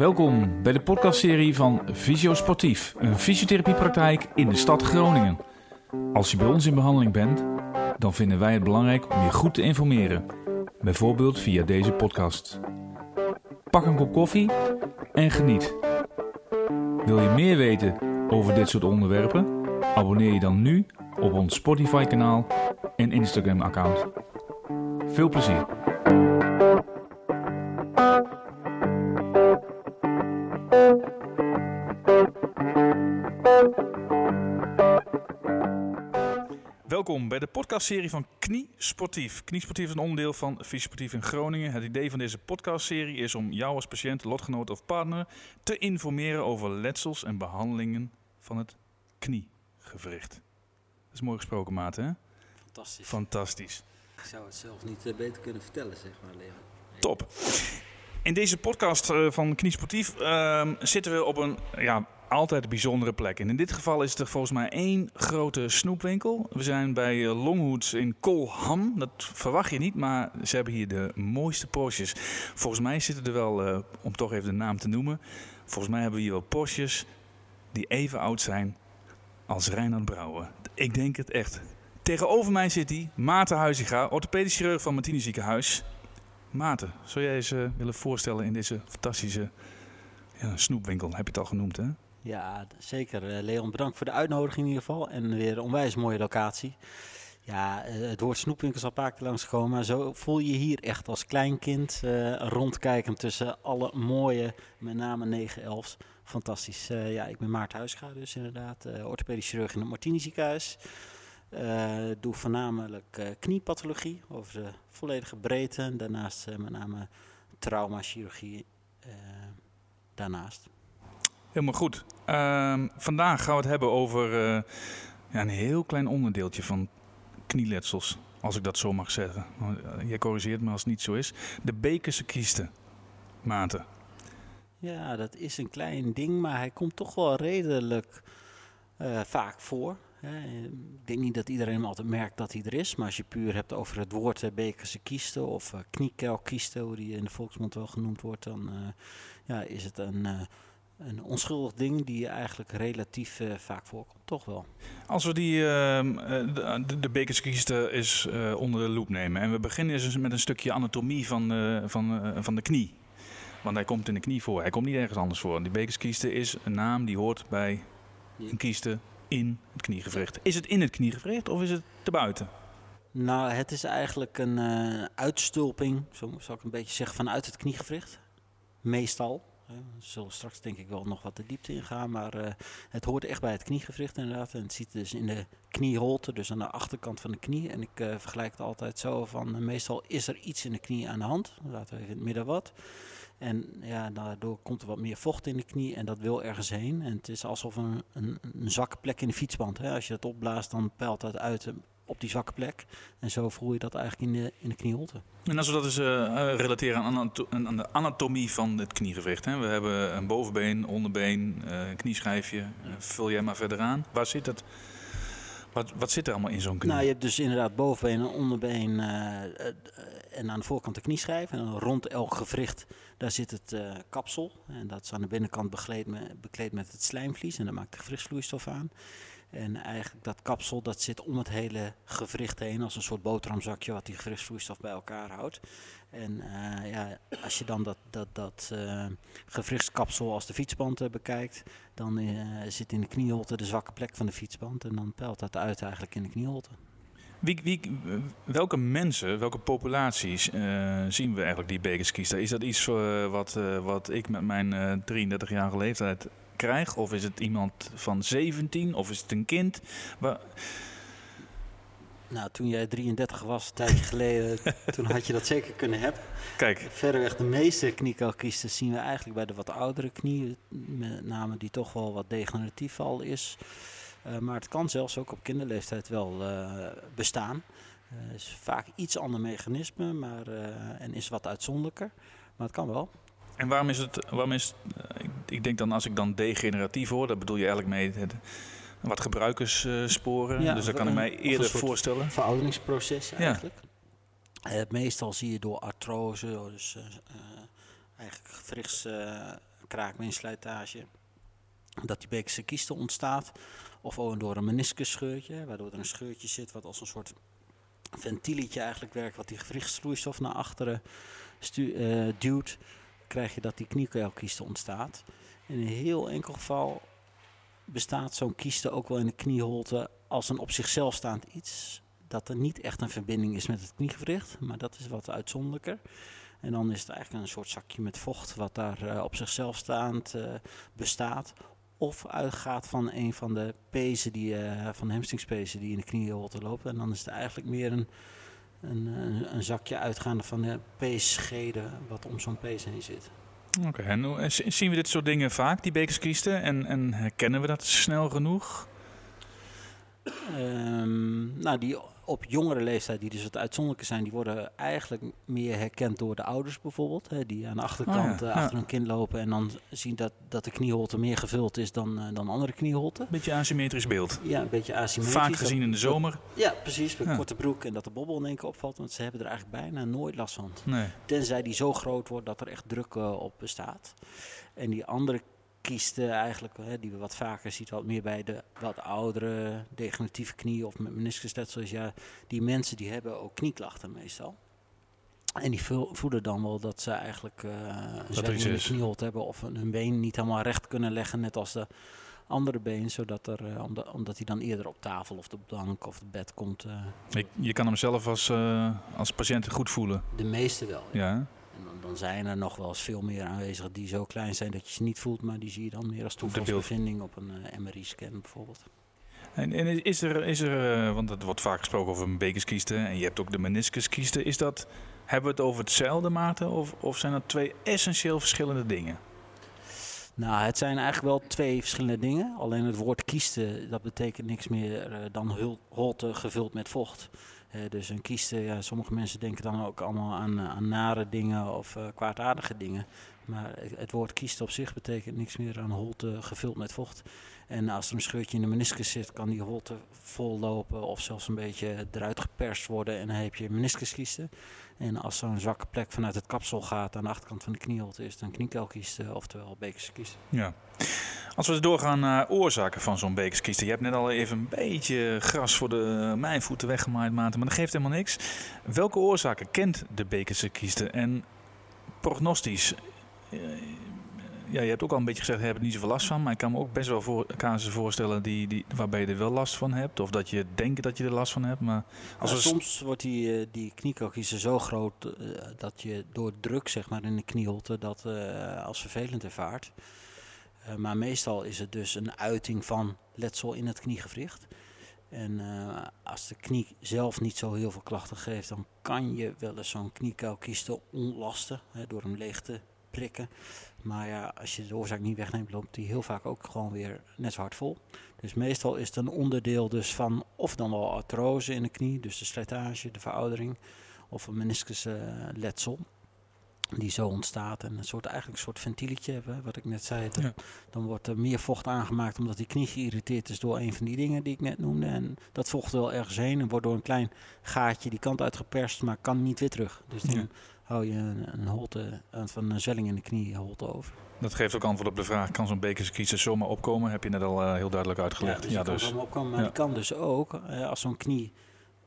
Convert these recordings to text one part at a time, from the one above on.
Welkom bij de podcastserie van Visio Sportief, een fysiotherapiepraktijk in de stad Groningen. Als je bij ons in behandeling bent, dan vinden wij het belangrijk om je goed te informeren, bijvoorbeeld via deze podcast. Pak een kop koffie en geniet. Wil je meer weten over dit soort onderwerpen? Abonneer je dan nu op ons Spotify-kanaal en Instagram-account. Veel plezier! Welkom bij de podcastserie van Knie Sportief. Knie Sportief is een onderdeel van Fysiosportief in Groningen. Het idee van deze podcastserie is om jou als patiënt, lotgenoot of partner te informeren over letsels en behandelingen van het kniegewricht. Dat is mooi gesproken, maat, hè? Fantastisch. Fantastisch. Ik zou het zelf niet eh, beter kunnen vertellen, zeg maar, Leon. Top. In deze podcast eh, van Knie Sportief ehm, zitten we op een ja, altijd bijzondere plek. En in dit geval is er volgens mij één grote snoepwinkel. We zijn bij eh, Longhoods in Kolham. Dat verwacht je niet, maar ze hebben hier de mooiste Porsches. Volgens mij zitten er wel, eh, om toch even de naam te noemen... Volgens mij hebben we hier wel Porsches die even oud zijn als Reinhard Brouwer. Ik denk het echt. Tegenover mij zit hij, Maarten Huizinga, orthopedisch chirurg van Martini Ziekenhuis. Maarten, zou jij eens eh, willen voorstellen in deze fantastische ja, snoepwinkel? Heb je het al genoemd, hè? Ja, zeker. Eh, Leon, bedankt voor de uitnodiging in ieder geval. En weer een onwijs mooie locatie. Ja, eh, het woord snoepwinkel is al paar keer langsgekomen. Maar zo voel je hier echt als kleinkind eh rondkijken tussen alle mooie, met name 9-11's. Fantastisch. Ja, ik ben Maarten Huisga dus inderdaad. orthopedisch chirurg in het Martini ziekenhuis. Doe voornamelijk kniepathologie over de volledige breedte. Daarnaast met name traumachirurgie daarnaast. Helemaal goed. Ehm, vandaag gaan we het hebben over eh, ja, een heel klein onderdeeltje van knieletsels. Als ik dat zo mag zeggen. Eh, Jij corrigeert me als het niet zo is. De bekerse kiesten. Maarten. Ja, dat is een klein ding, maar hij komt toch wel redelijk eh, vaak voor. Ik denk niet dat iedereen hem altijd merkt dat hij er is, maar als je puur hebt over het woord bekerse kiesten of kniekelkiesten, hoe die in de volksmond wel genoemd wordt, dan ja, is het een, een onschuldig ding die eigenlijk relatief eh, vaak voorkomt. Toch wel. Als we die, ehm, eh, de, de, de kiesten eens eh, onder de loep nemen. En we beginnen eens met een stukje anatomie van, eh, van, eh, van de knie. Want hij komt in de knie voor. Hij komt niet ergens anders voor. Die bekerskieste is een naam die hoort bij een kieste in het kniegewricht. Is het in het kniegewricht of is het te buiten? Nou, het is eigenlijk een eh, uitstulping, zo zal ik een beetje zeggen, vanuit het kniegewricht. Meestal. We zullen straks denk ik wel nog wat de diepte ingaan, maar eh, het hoort echt bij het kniegewricht inderdaad. En het zit dus in de knieholte, dus aan de achterkant van de knie. En ik eh, vergelijk het altijd zo van, eh, meestal is er iets in de knie aan de hand. Laten we even in het midden wat. En ja, daardoor komt er wat meer vocht in de knie en dat wil ergens heen. En het is alsof een, een, een plek in de fietsband. Hè. Als je dat opblaast, dan peilt dat uit op die zwakke plek. En zo voel je dat eigenlijk in de, in de knieholte. En als we dat eens eh, eh, relateren aan, aan de anatomie van het kniegewricht. Hè? We hebben een bovenbeen, onderbeen, een knieschijfje. Vul jij maar verder aan. Waar zit het? Wat, wat zit er allemaal in zo'n knie? Nou, je hebt dus inderdaad bovenbeen en onderbeen en aan de voorkant de knieschijf. En dan rond elk gewricht, daar zit het kapsel. En dat is aan de binnenkant bekleed met, bekleed met het slijmvlies en daar maakt de gewrichtsvloeistof aan. En eigenlijk dat kapsel, dat zit om het hele gewricht heen als een soort boterhamzakje wat die gewrichtsvloeistof bij elkaar houdt. En eh, ja, als je dan dat, dat, dat eh, gewrichtskapsel als de fietsband eh, bekijkt, dan zit in de knieholte de zwakke plek van de fietsband. En dan peilt dat uit eigenlijk in de knieholte. Wie, wie, welke mensen, welke populaties zien we eigenlijk die bekerskiesten? Is dat iets wat, wat ik met mijn eh 33-jarige leeftijd krijg? Of is het iemand van 17? Of is het een kind? Nou, toen jij 33 was, een tijdje geleden, toen had je dat zeker kunnen hebben. Kijk, Verreweg de meeste kniekelkiesten zien we eigenlijk bij de wat oudere knie, met name die toch wel wat degeneratief al is. Eh, maar het kan zelfs ook op kinderleeftijd wel eh, bestaan. Het is vaak iets ander mechanisme maar, eh, en is wat uitzonderlijker. Maar het kan wel. en waarom is het, waarom is, ik, denk dan als ik dan degeneratief hoor, dat bedoel je eigenlijk mee het, wat gebruikerssporen. Ja, dus dat kan ik mij eerder voorstellen. Verouderingsproces eigenlijk. Eh, meestal zie je door artrose, dus eh, eh, eigenlijk gewrichtskapsels kraakbeenslijtage, dat die bekerse kieste ontstaat. Of ook door een meniscusscheurtje, waardoor er een scheurtje zit wat als een soort ventieletje eigenlijk werkt, wat die gewrichtsvloeistof naar achteren stu- duwt, krijg je dat die kniekeelkieste ontstaat. In een heel enkel geval bestaat zo'n kieste ook wel in de knieholte als een op zichzelf staand iets. Dat er niet echt een verbinding is met het kniegewricht, maar dat is wat uitzonderlijker. En dan is het eigenlijk een soort zakje met vocht wat daar eh, op zichzelf staand eh, bestaat. Of uitgaat van een van de pezen die, eh, van de hamstringspezen die in de knieholte lopen. En dan is het eigenlijk meer een, een, een, een zakje uitgaande van de peesschede wat om zo'n pees heen zit. Oké, en zien we dit soort dingen vaak, die bekerskiesten? En, en herkennen we dat snel genoeg? Ehm, nou, die op jongere leeftijd, die dus wat uitzonderlijker zijn, die worden eigenlijk meer herkend door de ouders bijvoorbeeld. Hè, die aan de achterkant Oh ja, eh, achter ja. hun kind lopen en dan zien dat, dat de knieholte meer gevuld is dan, eh, dan andere knieholten. Beetje asymmetrisch beeld. Ja, een beetje asymmetrisch. Vaak gezien in de zomer. Ja, precies. Met Ja. korte broek en dat de bobbel in één keer opvalt. Want ze hebben er eigenlijk bijna nooit last van. Nee. Tenzij die zo groot wordt dat er echt druk eh, op bestaat. En die andere kiesten eigenlijk, hè, die we wat vaker zien, wat meer bij de wat oudere degeneratieve knieën of met. Ja, die mensen die hebben ook knieklachten meestal. En die voelen dan wel dat ze eigenlijk eh een knieholte hebben of hun been niet helemaal recht kunnen leggen, net als de andere been, zodat er, eh, omdat, omdat hij dan eerder op tafel of de bank of het bed komt. eh, Je, je kan hem zelf als, eh, als patiënt goed voelen. de meeste wel. ja. Ja. Dan, zijn er nog wel eens veel meer aanwezigen die zo klein zijn dat je ze niet voelt, maar die zie je dan meer als toevalsbevinding op een eh, MRI-scan bijvoorbeeld. En, en is er, is er eh, want er wordt vaak gesproken over een bekerskiesten en je hebt ook de meniscuskiesten. Is dat, hebben we het over hetzelfde, Maarten? Of, of zijn dat twee essentieel verschillende dingen? Nou, het zijn eigenlijk wel twee verschillende dingen. Alleen het woord kieste, dat betekent niks meer eh, dan holte gevuld met vocht. Dus een kieste, ja, sommige mensen denken dan ook allemaal aan, eh, aan nare dingen of eh, kwaadaardige dingen. Maar het- woord kieste op zich betekent niks meer dan holte gevuld met vocht. En als er een scheurtje in de meniscus zit, kan die holte vollopen of zelfs een beetje eruit geperst worden. En dan heb je meniscuskiesten. En als zo'n zwakke plek vanuit het kapsel gaat aan de achterkant van de knieholte, is het een kniekelkiesten, oftewel bekerskiesten. Ja. Als we doorgaan naar oorzaken van zo'n bekerskiesten. Je hebt net al even een beetje gras voor de mijnvoeten weggemaaid, Maarten, maar dat geeft helemaal niks. Welke oorzaken kent de bekerskiesten? En prognostisch, eh, ja, je hebt ook al een beetje gezegd, je hebt er niet zoveel last van. Maar ik kan me ook best wel voor, casussen voorstellen die, die, waarbij je er wel last van hebt. Of dat je denkt dat je er last van hebt. Maar als Ja, we soms wordt die, eh, die zo groot eh, dat je door druk zeg maar, in de knieholte dat als vervelend ervaart. Eh, maar meestal is het dus een uiting van letsel in het kniegewricht. En eh, als de knie zelf niet zo heel veel klachten geeft, dan kan je wel eens zo'n kniekelkieste ontlasten hè, door hem leeg te prikken. Maar ja, als je de oorzaak niet wegneemt, loopt die heel vaak ook gewoon weer net zo hard vol. Dus meestal is het een onderdeel dus van of dan wel artrose in de knie, dus de slijtage, de veroudering, of een meniscusletsel die zo ontstaat. En een soort, eigenlijk een soort ventieletje hebben, wat ik net zei. Dan, Ja. dan wordt er meer vocht aangemaakt omdat die knie geïrriteerd is door een van die dingen die ik net noemde. En dat vocht wel ergens heen en wordt door een klein gaatje die kant uitgeperst, maar kan niet weer terug. Dus dan Ja. hou je een, een holte, een, van een zwelling in de knie holte over. dat geeft ook antwoord op de vraag, kan zo'n bekerskiesten zomaar opkomen? Heb je net al eh, heel duidelijk uitgelegd. dus die kan opkomen, maar Ja. die kan dus ook, als zo'n knie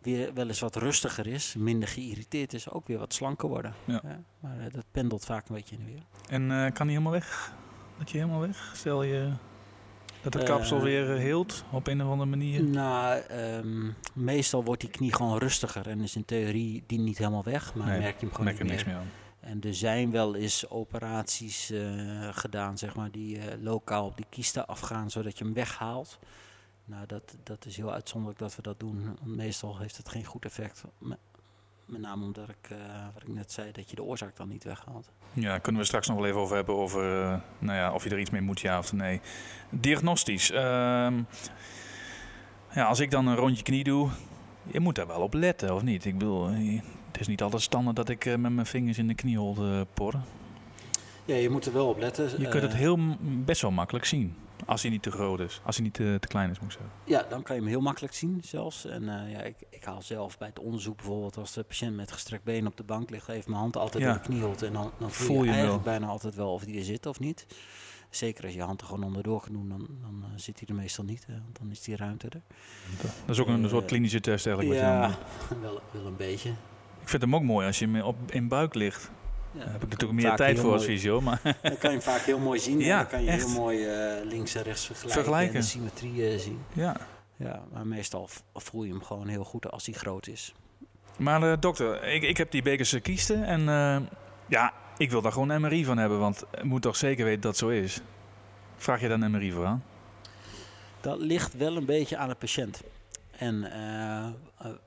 weer wel eens wat rustiger is, minder geïrriteerd is, ook weer wat slanker worden. Ja. maar eh, dat pendelt vaak een beetje in de weer. En eh, kan die helemaal weg? Dat je helemaal weg? Stel je dat het Eh, kapsel weer heelt op een of andere manier? Nou, ehm, meestal wordt die knie gewoon rustiger en is in theorie die niet helemaal weg, maar Nee, merk je hem gewoon Merk er niet niks meer. meer aan. En er zijn wel eens operaties gedaan, zeg maar, die lokaal op die kiesten afgaan, zodat je hem weghaalt. Nou, dat, dat is heel uitzonderlijk dat we dat doen. Want meestal heeft het geen goed effect. Me- Met name omdat ik, eh, wat ik net zei, dat je de oorzaak dan niet weghaalt. Ja, kunnen we straks nog wel even over hebben over eh, nou ja, of je er iets mee moet, ja of nee. Diagnostisch. ehm, ja, als ik dan een rondje knie doe, je moet daar wel op letten, of niet? Ik bedoel, eh, het is niet altijd standaard dat ik met mijn vingers in de knieholte por. Ja, je moet er wel op letten. Je kunt het heel best wel makkelijk zien. Als hij niet te groot is. Als hij niet te, te klein is, moet ik zeggen. Ja, dan kan je hem heel makkelijk zien zelfs. En eh, ja, ik, ik haal zelf bij het onderzoek bijvoorbeeld als de patiënt met gestrekt been op de bank ligt, even mijn hand altijd Ja. in de knieholte. En dan, dan voel, Voel je, eigenlijk wel. bijna altijd wel of die er zit of niet. Zeker als je hand er gewoon onderdoor kan doen, dan, dan eh, zit hij er meestal niet. hè, want dan is die ruimte er. Dat is ook een Eh, soort klinische test eigenlijk. Wat je dan, Ja, wel, wel een beetje. ik vind hem ook mooi als je hem op, in buik ligt. Daar heb ik natuurlijk meer tijd voor als fysio. Maar Dan kan je hem vaak heel mooi zien. Ja, en dan kan je echt. heel mooi eh, links en rechts vergelijken, Vergelijken. en de symmetrie eh, zien. ja. Ja, maar meestal voel je hem gewoon heel goed als hij groot is. Maar eh, dokter, ik, ik heb die Bekerse kiesten en ja, ik wil daar gewoon een MRI van hebben, want ik moet toch zeker weten dat het zo is. Vraag je daar een MRI voor aan? Dat ligt wel een beetje aan de patiënt. En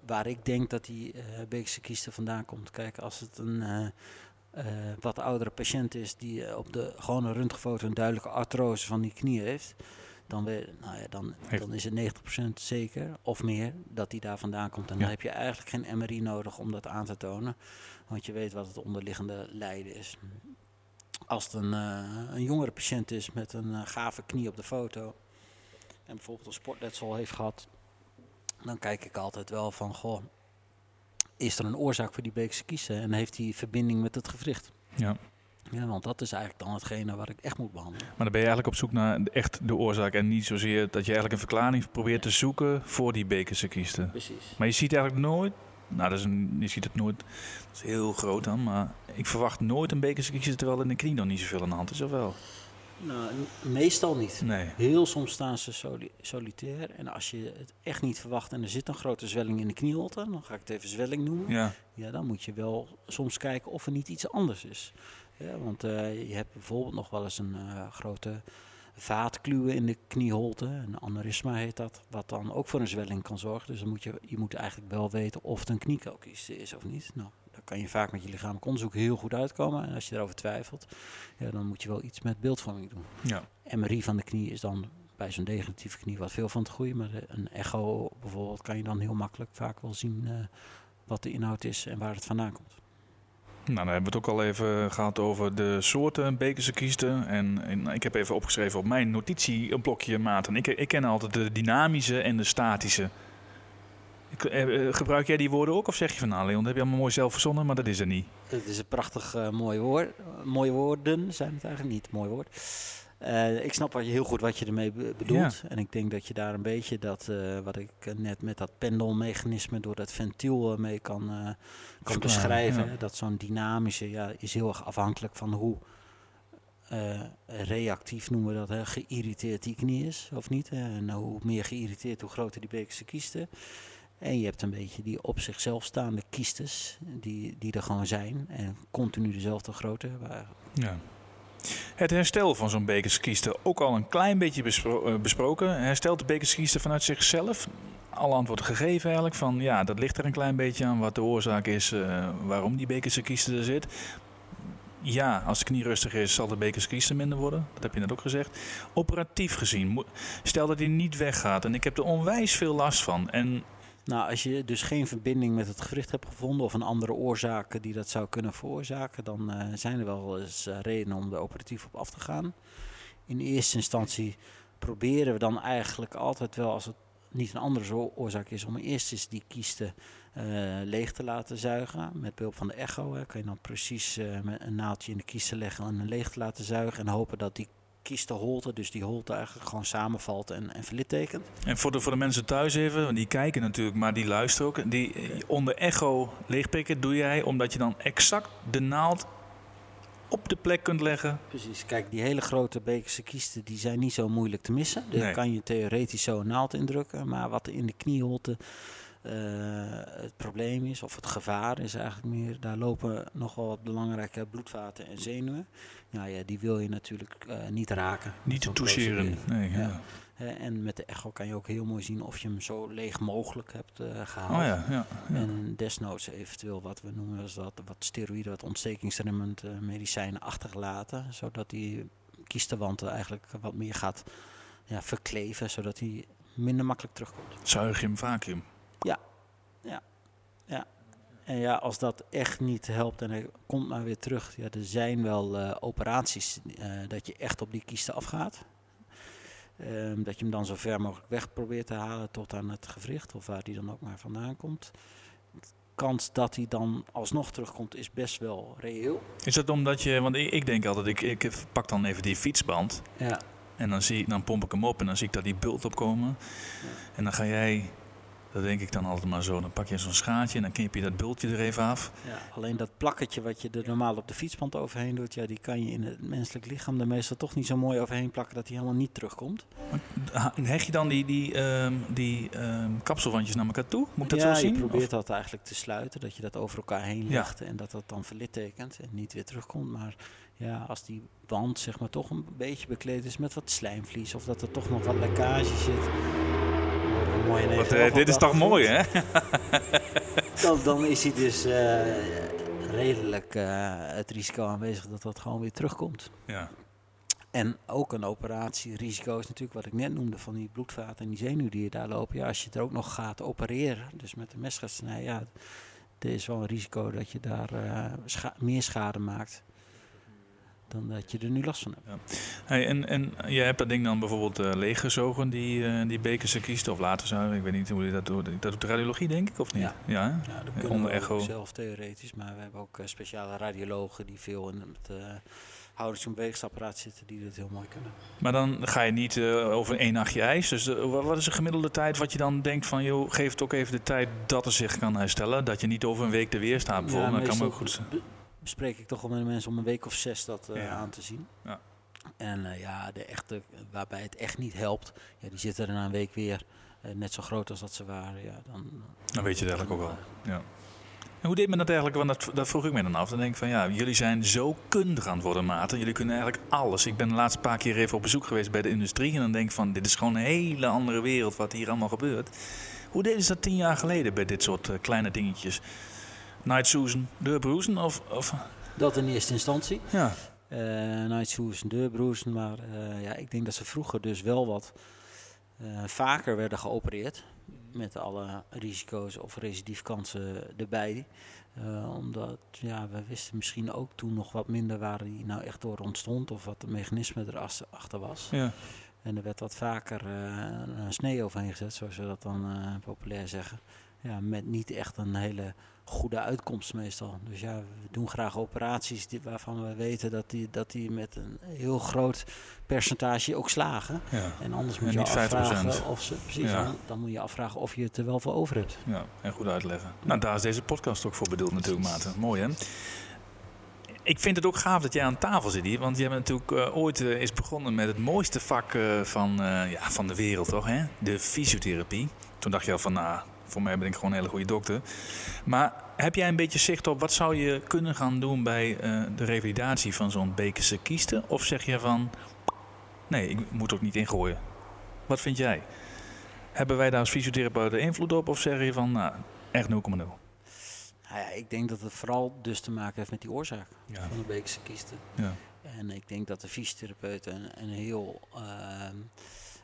waar ik denk dat die uh, Beekse vandaan komt. Kijk, als het een eh, wat oudere patiënt is die eh, op de gewone röntgenfoto een duidelijke artrose van die knie heeft. Dan, we, nou ja, dan, dan is het 90% zeker of meer dat die daar vandaan komt. En Ja. dan heb je eigenlijk geen MRI nodig om dat aan te tonen. Want je weet wat het onderliggende lijden is. Als het een, eh, een jongere patiënt is met een gave knie op de foto en bijvoorbeeld een sportletsel heeft gehad, dan kijk ik altijd wel van, goh, is er een oorzaak voor die Beekse kiezen en heeft die verbinding met het gewricht? Ja. Ja, want dat is eigenlijk dan hetgene wat ik echt moet behandelen. Maar dan ben je eigenlijk op zoek naar echt de oorzaak en niet zozeer dat je eigenlijk een verklaring probeert te zoeken voor die Bekerse kiesten. Precies. Maar je ziet eigenlijk nooit, nou dat is een, je ziet het nooit, dat is heel groot dan, maar ik verwacht nooit een Bekerse kiezen terwijl in de knie nog niet zoveel aan de hand is, of wel? Nou, meestal niet. Nee. Heel soms staan ze soli- solitair. En als je het echt niet verwacht en er zit een grote zwelling in de knieholte, dan ga ik het even zwelling noemen. Ja, Ja, dan moet je wel soms kijken of er niet iets anders is. Ja, want eh, je hebt bijvoorbeeld nog wel eens een eh, grote vaatkluwe in de knieholte. Een aneurysma heet dat. Wat dan ook voor een zwelling kan zorgen. Dus dan moet je, je moet eigenlijk wel weten of het een kniekookiste is of niet. Nou, daar kan je vaak met je lichamelijk onderzoek heel goed uitkomen. En als je erover twijfelt, ja, dan moet je wel iets met beeldvorming doen. ja. MRI van de knie is dan bij zo'n degeneratieve knie wat veel van te groeien. Maar een echo bijvoorbeeld kan je dan heel makkelijk vaak wel zien eh, wat de inhoud is en waar het vandaan komt. Nou, dan hebben we het ook al even gehad over de soorten Bekerse kiesten. En, en ik heb even opgeschreven op mijn notitieblokje, Maarten. Ik, ik ken altijd de dynamische en de statische. Eh, eh, gebruik jij die woorden ook? Of zeg je van, nou Leon, dat heb je allemaal mooi zelf verzonnen, maar dat is er niet. Het is een prachtig eh, mooi woord. mooie woorden zijn het eigenlijk niet, mooi woord. Ik snap wat je heel goed wat je ermee be- bedoelt. En ik denk dat je daar een beetje dat, wat ik net met dat pendelmechanisme door dat ventiel mee kan, kan beschrijven. ja. Dat zo'n dynamische ja, is heel erg afhankelijk van hoe reactief noemen we dat, hè, geïrriteerd die knie is of niet. En hoe meer geïrriteerd, hoe groter die bekerse kiesten. En je hebt een beetje die op zichzelf staande kiestes, die, die er gewoon zijn. En continu dezelfde grootte. Waar, Ja. Het herstel van zo'n Bekerse kieste, ook al een klein beetje eh, besproken. Herstelt de Bekerse kieste vanuit zichzelf? Al antwoord gegeven eigenlijk van ja, dat ligt er een klein beetje aan wat de oorzaak is eh, waarom die Bekerse kieste er zit. Ja, als de knie rustig is, zal de Bekerse kieste minder worden. Dat heb je net ook gezegd. Operatief gezien, stel dat hij niet weggaat en ik heb er onwijs veel last van. En Nou, als je dus geen verbinding met het gewricht hebt gevonden of een andere oorzaak die dat zou kunnen veroorzaken, dan eh, zijn er wel eens eh, redenen om er operatief op af te gaan. In eerste instantie proberen we dan eigenlijk altijd wel, als het niet een andere oorzaak is, om eerst eens die kiesten eh, leeg te laten zuigen. Met behulp van de echo hè, kan je dan precies een naaldje in de kiesten leggen en leeg te laten zuigen en hopen dat die kiestenholte, dus die holte eigenlijk gewoon samenvalt en, en verlittekent. En voor de, voor de mensen thuis even, want die kijken natuurlijk, maar die luisteren ook. Die onder echo leegpikken doe jij omdat je dan exact de naald op de plek kunt leggen. Precies, kijk, die hele grote bekerse kiesten die zijn niet zo moeilijk te missen. Daar Nee. kan je theoretisch zo een naald indrukken. Maar wat in de knieholte eh, het probleem is, of het gevaar is eigenlijk meer, daar lopen nogal wat belangrijke bloedvaten en zenuwen. Nou ja, die wil je natuurlijk eh, niet raken. Niet te toucheren. Nee, ja. En met de echo kan je ook heel mooi zien of je hem zo leeg mogelijk hebt eh, gehaald. Oh ja, ja. ja. En desnoods eventueel wat we noemen als dat, wat steroïden, wat ontstekingsremmend medicijnen achtergelaten. Zodat die kiestewand eigenlijk wat meer gaat ja, verkleven, zodat hij minder makkelijk terugkomt. Zuigium, vacuüm. En ja, als dat echt niet helpt en hij komt maar weer terug. Ja, er zijn wel eh, operaties eh, dat je echt op die kiesten afgaat. Ehm, dat je hem dan zo ver mogelijk weg probeert te halen tot aan het gewricht of waar hij dan ook maar vandaan komt. De kans dat hij dan alsnog terugkomt is best wel reëel. Is dat omdat je, want ik, ik denk altijd, ik, ik pak dan even die fietsband Ja, en dan, zie, ik- dan pomp ik hem op en dan zie ik dat die bult opkomen. En dan ga jij, dat denk ik dan altijd maar zo, dan pak je zo'n schaatje en dan knip je dat bultje er even af. ja, alleen dat plakketje wat je er normaal op de fietsband overheen doet, ja, die kan je in het menselijk lichaam er meestal toch niet zo mooi overheen plakken dat hij helemaal niet terugkomt. Heg je dan die, die, ehm, die ehm, kapselwandjes naar elkaar toe? Moet ik dat ja, zo zien? je probeert Of- dat eigenlijk te sluiten, dat je dat over elkaar heen Ja. legt en dat dat dan verlittekent en niet weer terugkomt. Maar ja, als die band zeg maar toch een beetje bekleed is met wat slijmvlies of dat er toch nog wat lekkage zit. Mooi in eh, dit is toch mooi, hè? Dan, dan is hij dus eh, redelijk eh, het risico aanwezig dat dat gewoon weer terugkomt. Ja. En ook een operatierisico is natuurlijk wat ik net noemde van die bloedvaten en die zenuw die je daar lopen. Ja, als je er ook nog gaat opereren, dus met een mes gaat snijden, ja, er is wel een risico dat je daar scha- meer schade maakt dan dat je er nu last van hebt. Hey, en, en jij hebt dat ding dan bijvoorbeeld eh leeggezogen, die, eh die bekerse kiest, of later zou, ik weet niet hoe je dat doet. Dat doet de radiologie, denk ik, of niet? Ja. Ja? Ja, dat kunnen onder we echo. ook zelf theoretisch, maar we hebben ook eh, speciale radiologen die veel in het uh, houdings- en beweegsapparaat zitten die dit heel mooi kunnen. Maar dan ga je niet over één nachtje ijs. Dus wa- wat is de gemiddelde tijd wat je dan denkt van, joh, geef het ook even de tijd dat het zich kan herstellen. Dat je niet over een week er weer staat bijvoorbeeld. dat kan ook goed zijn. Bespreek ik toch wel met de mensen om een week of zes dat eh, Ja. aan te zien. Ja. En eh, ja, de echte, waarbij het echt niet helpt, ja, die zitten er na een week weer eh, net zo groot als dat ze waren. Ja, dan, Dan weet je het eigenlijk ook wel. Ja. En hoe deed men dat eigenlijk? Want dat, dat vroeg ik me dan af. Dan denk ik van ja, jullie zijn zo kundig aan het worden, Maarten. Jullie kunnen eigenlijk alles. Ik ben de laatste paar keer even op bezoek geweest bij de industrie. En dan denk ik van dit is gewoon een hele andere wereld wat hier allemaal gebeurt. Hoe deden ze dat tien jaar geleden bij dit soort kleine dingetjes? Night Susan, deurbroezen of, of... Dat in eerste instantie. Ja, Eh Night deurbroesen, maar eh, ja, ik denk dat ze vroeger dus wel wat eh, vaker werden geopereerd. Met alle risico's of recidiefkansen erbij. Omdat ja, we wisten misschien ook toen nog wat minder waar die nou echt door ontstond. Of wat de mechanisme erachter was. ja. En er werd wat vaker een snee overheen gezet, zoals we dat dan populair zeggen. Ja, met niet echt een hele goede uitkomst meestal. Dus ja, we doen graag operaties die, waarvan we weten dat die, dat die met een heel groot percentage ook slagen. ja. En anders En moet je niet 50%. afvragen of ze, precies, Ja. dan, dan moet je afvragen of je het er wel voor over hebt. Ja, en goed uitleggen. Nou, daar is deze podcast ook voor bedoeld natuurlijk, Maarten. Mooi, hè? Ik vind het ook gaaf dat jij aan tafel zit hier. Want je bent natuurlijk eh, ooit eh, is begonnen met het mooiste vak eh, van, ja, van de wereld, toch? Hè? De fysiotherapie. Toen dacht je al van, nou, voor mij ben ik gewoon een hele goede dokter. Maar heb jij een beetje zicht op wat zou je kunnen gaan doen bij eh, de revalidatie van zo'n bekerse kieste? Of zeg je van, nee, ik moet ook niet ingooien. Wat vind jij? Hebben wij daar als fysiotherapeuten invloed op? Of zeg je van, nou, echt 0,0? Nou ja, ik denk dat het vooral dus te maken heeft met die oorzaak Ja. van de Beekse kiesten. Ja. En ik denk dat de fysiotherapeuten een, een heel ehm,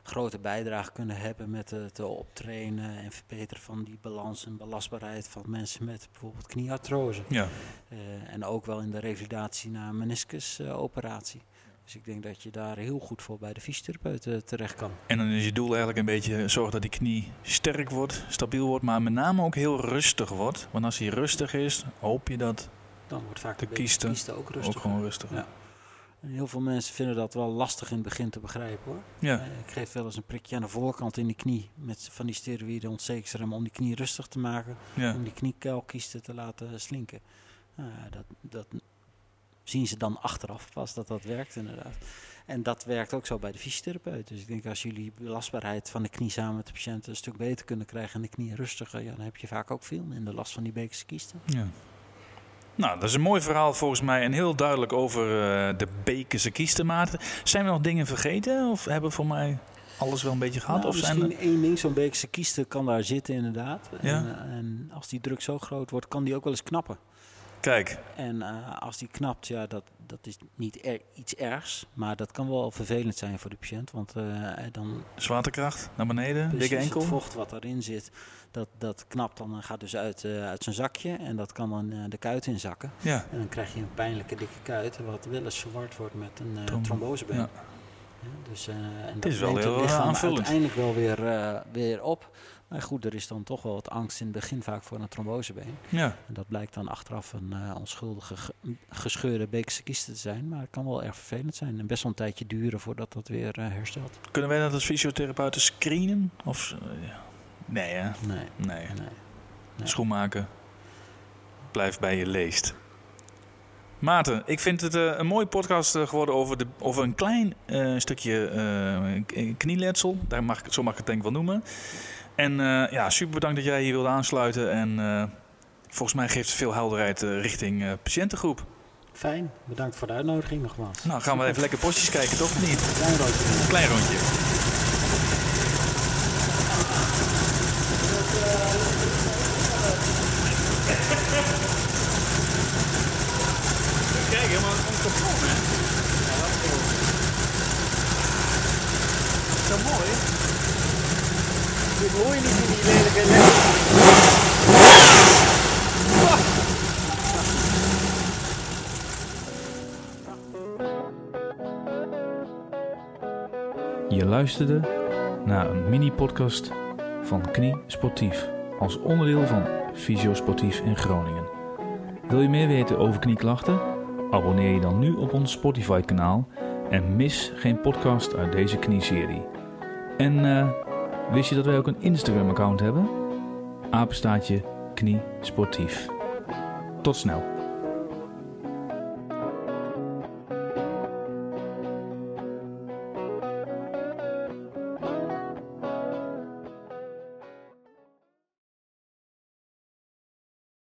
grote bijdrage kunnen hebben met het eh, optrainen en verbeteren van die balans en belastbaarheid van mensen met bijvoorbeeld knieartrose. ja. Eh, en ook wel in de revalidatie na een meniscusoperatie. dus ik denk dat je daar heel goed voor bij de fysiotherapeuten terecht kan. En dan is je doel eigenlijk een beetje zorgen dat die knie sterk wordt, stabiel wordt, maar met name ook heel rustig wordt. Want als hij rustig is, hoop je dat Dan wordt vaak De de, ook gewoon rustig Ja. Heel veel mensen vinden dat wel lastig in het begin te begrijpen hoor. Ja. Eh, Ik geef wel eens een prikje aan de voorkant in de knie met van die steroïden ontstekingsrem om die knie rustig te maken. Ja. Om die kniekuilkiesten te laten slinken. Nou dat, dat zien ze dan achteraf pas dat dat werkt inderdaad. En dat werkt ook zo bij de fysiotherapeut. Dus ik denk als jullie belastbaarheid van de knie samen met de patiënt een stuk beter kunnen krijgen en de knie rustiger, ja, dan heb je vaak ook veel minder last van die beekse kiesten. Ja. Nou, dat is een mooi verhaal volgens mij en heel duidelijk over eh, de bekerse kiestenmaten. Zijn we nog dingen vergeten of hebben we voor mij alles wel een beetje gehad? Nou, of zijn misschien er... één ding, zo'n beekse kieste kan daar zitten inderdaad. Ja. En, eh, en als die druk zo groot wordt, kan die ook wel eens knappen. Kijk, En eh, als die knapt, ja, dat, dat is niet er, iets ergs. Maar dat kan wel vervelend zijn voor de patiënt. Want eh, dan zwaartekracht naar beneden, precies dikke enkel. het vocht wat erin zit, dat, dat knapt dan en gaat dus uit, eh, uit zijn zakje. En dat kan dan de kuit inzakken. Ja, En dan krijg je een pijnlijke dikke kuit, wat wel eens verward wordt met een Trom- trombosebeen. ja. Ja, dus, uh, en dat is wel heel aanvullend. uiteindelijk wel weer, uh, weer op. Maar goed, er is dan toch wel wat angst in het begin vaak voor een trombosebeen. Ja. En dat blijkt dan achteraf een uh, onschuldige gescheurde beekse kiste te zijn. Maar het kan wel erg vervelend zijn en best wel een tijdje duren voordat dat weer uh, herstelt. Kunnen wij dat als fysiotherapeuten screenen? Of, uh, nee, hè? Nee. Nee. nee. nee. Schoenmaken. Blijf bij je leest. Maarten, ik vind het een mooie podcast geworden over, de, over een klein uh, stukje knieletsel. Daar mag, zo mag ik het denk ik wel noemen. En ja, super bedankt dat jij hier wilde aansluiten. En volgens mij geeft het veel helderheid richting patiëntengroep. Fijn, bedankt voor de uitnodiging nogmaals. Nou, gaan we even lekker postjes kijken, toch? Niet? Klein rondje. Klein rondje. Kijk, helemaal ontkapot, hè? Ja, dat is cool. Zo mooi. Dit hoor je niet in die lelijke les. Je luisterde naar een mini-podcast van Knie Sportief als onderdeel van Fysiosportief in Groningen. Wil je meer weten over knieklachten? Abonneer je dan nu op ons Spotify-kanaal en mis geen podcast uit deze knieserie. En uh, wist je dat wij ook een Instagram-account hebben? Apenstaatje Knie Sportief. Tot snel.